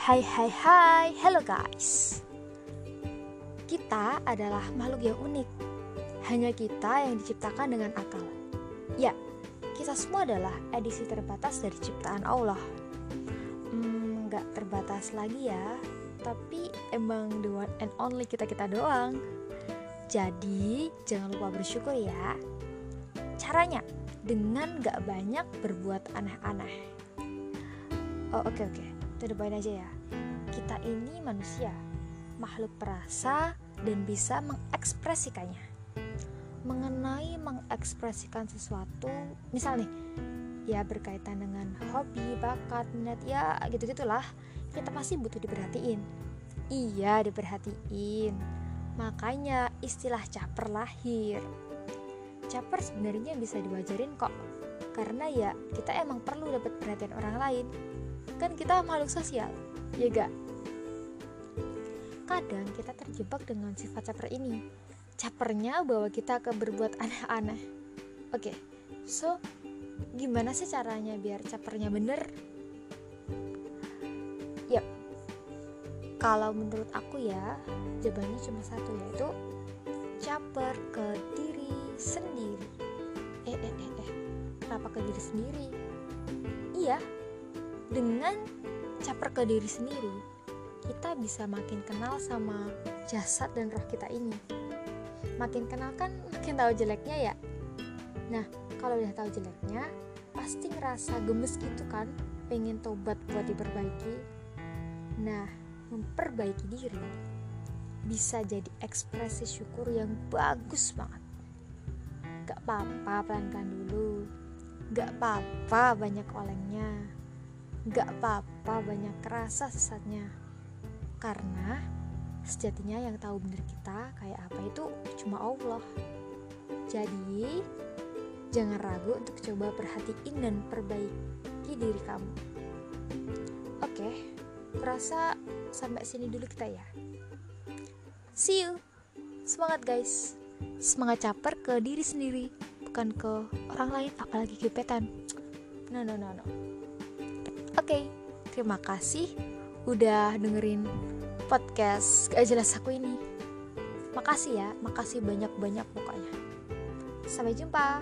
Hai hai hai, hello guys. Kita adalah makhluk yang unik. Hanya kita yang diciptakan dengan akal. Ya, kita semua adalah edisi terbatas dari ciptaan Allah. Hmm, gak terbatas lagi ya. Tapi emang the one and only kita-kita doang. Jadi, jangan lupa bersyukur ya. Caranya, dengan gak banyak berbuat aneh-aneh. Oh oke okay, oke, okay. To the point aja ya. Kita ini manusia, makhluk perasa dan bisa mengekspresikannya. Mengenai mengekspresikan sesuatu, misal nih Ya berkaitan dengan hobi, bakat, minat, ya gitu-gitulah Kita pasti butuh diperhatiin. Iya diperhatiin. Makanya istilah caper lahir. Caper sebenarnya bisa diwajarin kok. Karena ya kita emang perlu dapat perhatian orang lain kan kita makhluk sosial ya gak kadang kita terjebak dengan sifat caper ini. Capernya bahwa kita akan berbuat aneh-aneh. Oke okay, so gimana sih caranya biar capernya bener? Yep kalau menurut aku ya jawabannya cuma satu yaitu caper ke diri sendiri. Eh eh eh eh. Kenapa ke diri sendiri? Iya dengan caper ke diri sendiri kita bisa makin kenal sama jasad dan roh kita ini. Makin kenal kan makin tahu jeleknya ya? Nah kalau udah tahu jeleknya pasti ngerasa gemes gitu kan? Pengen tobat buat diperbaiki. Nah memperbaiki diri bisa jadi ekspresi syukur yang bagus banget. Gak apa-apa pelan-pelan dulu. Gak apa-apa banyak olengnya Gak apa-apa banyak kerasa sesatnya Karena sejatinya yang tahu benar kita kayak apa itu cuma Allah. Jadi jangan ragu untuk coba perhatiin dan perbaiki diri kamu. Oke, rasa sampai sini dulu kita ya. See you. Semangat guys. Semangat caper ke diri sendiri Bukan ke orang lain apalagi gepetan No no no no okay, terima kasih udah dengerin podcast gak jelas aku ini. Makasih ya, makasih banyak-banyak pokoknya. Sampai jumpa.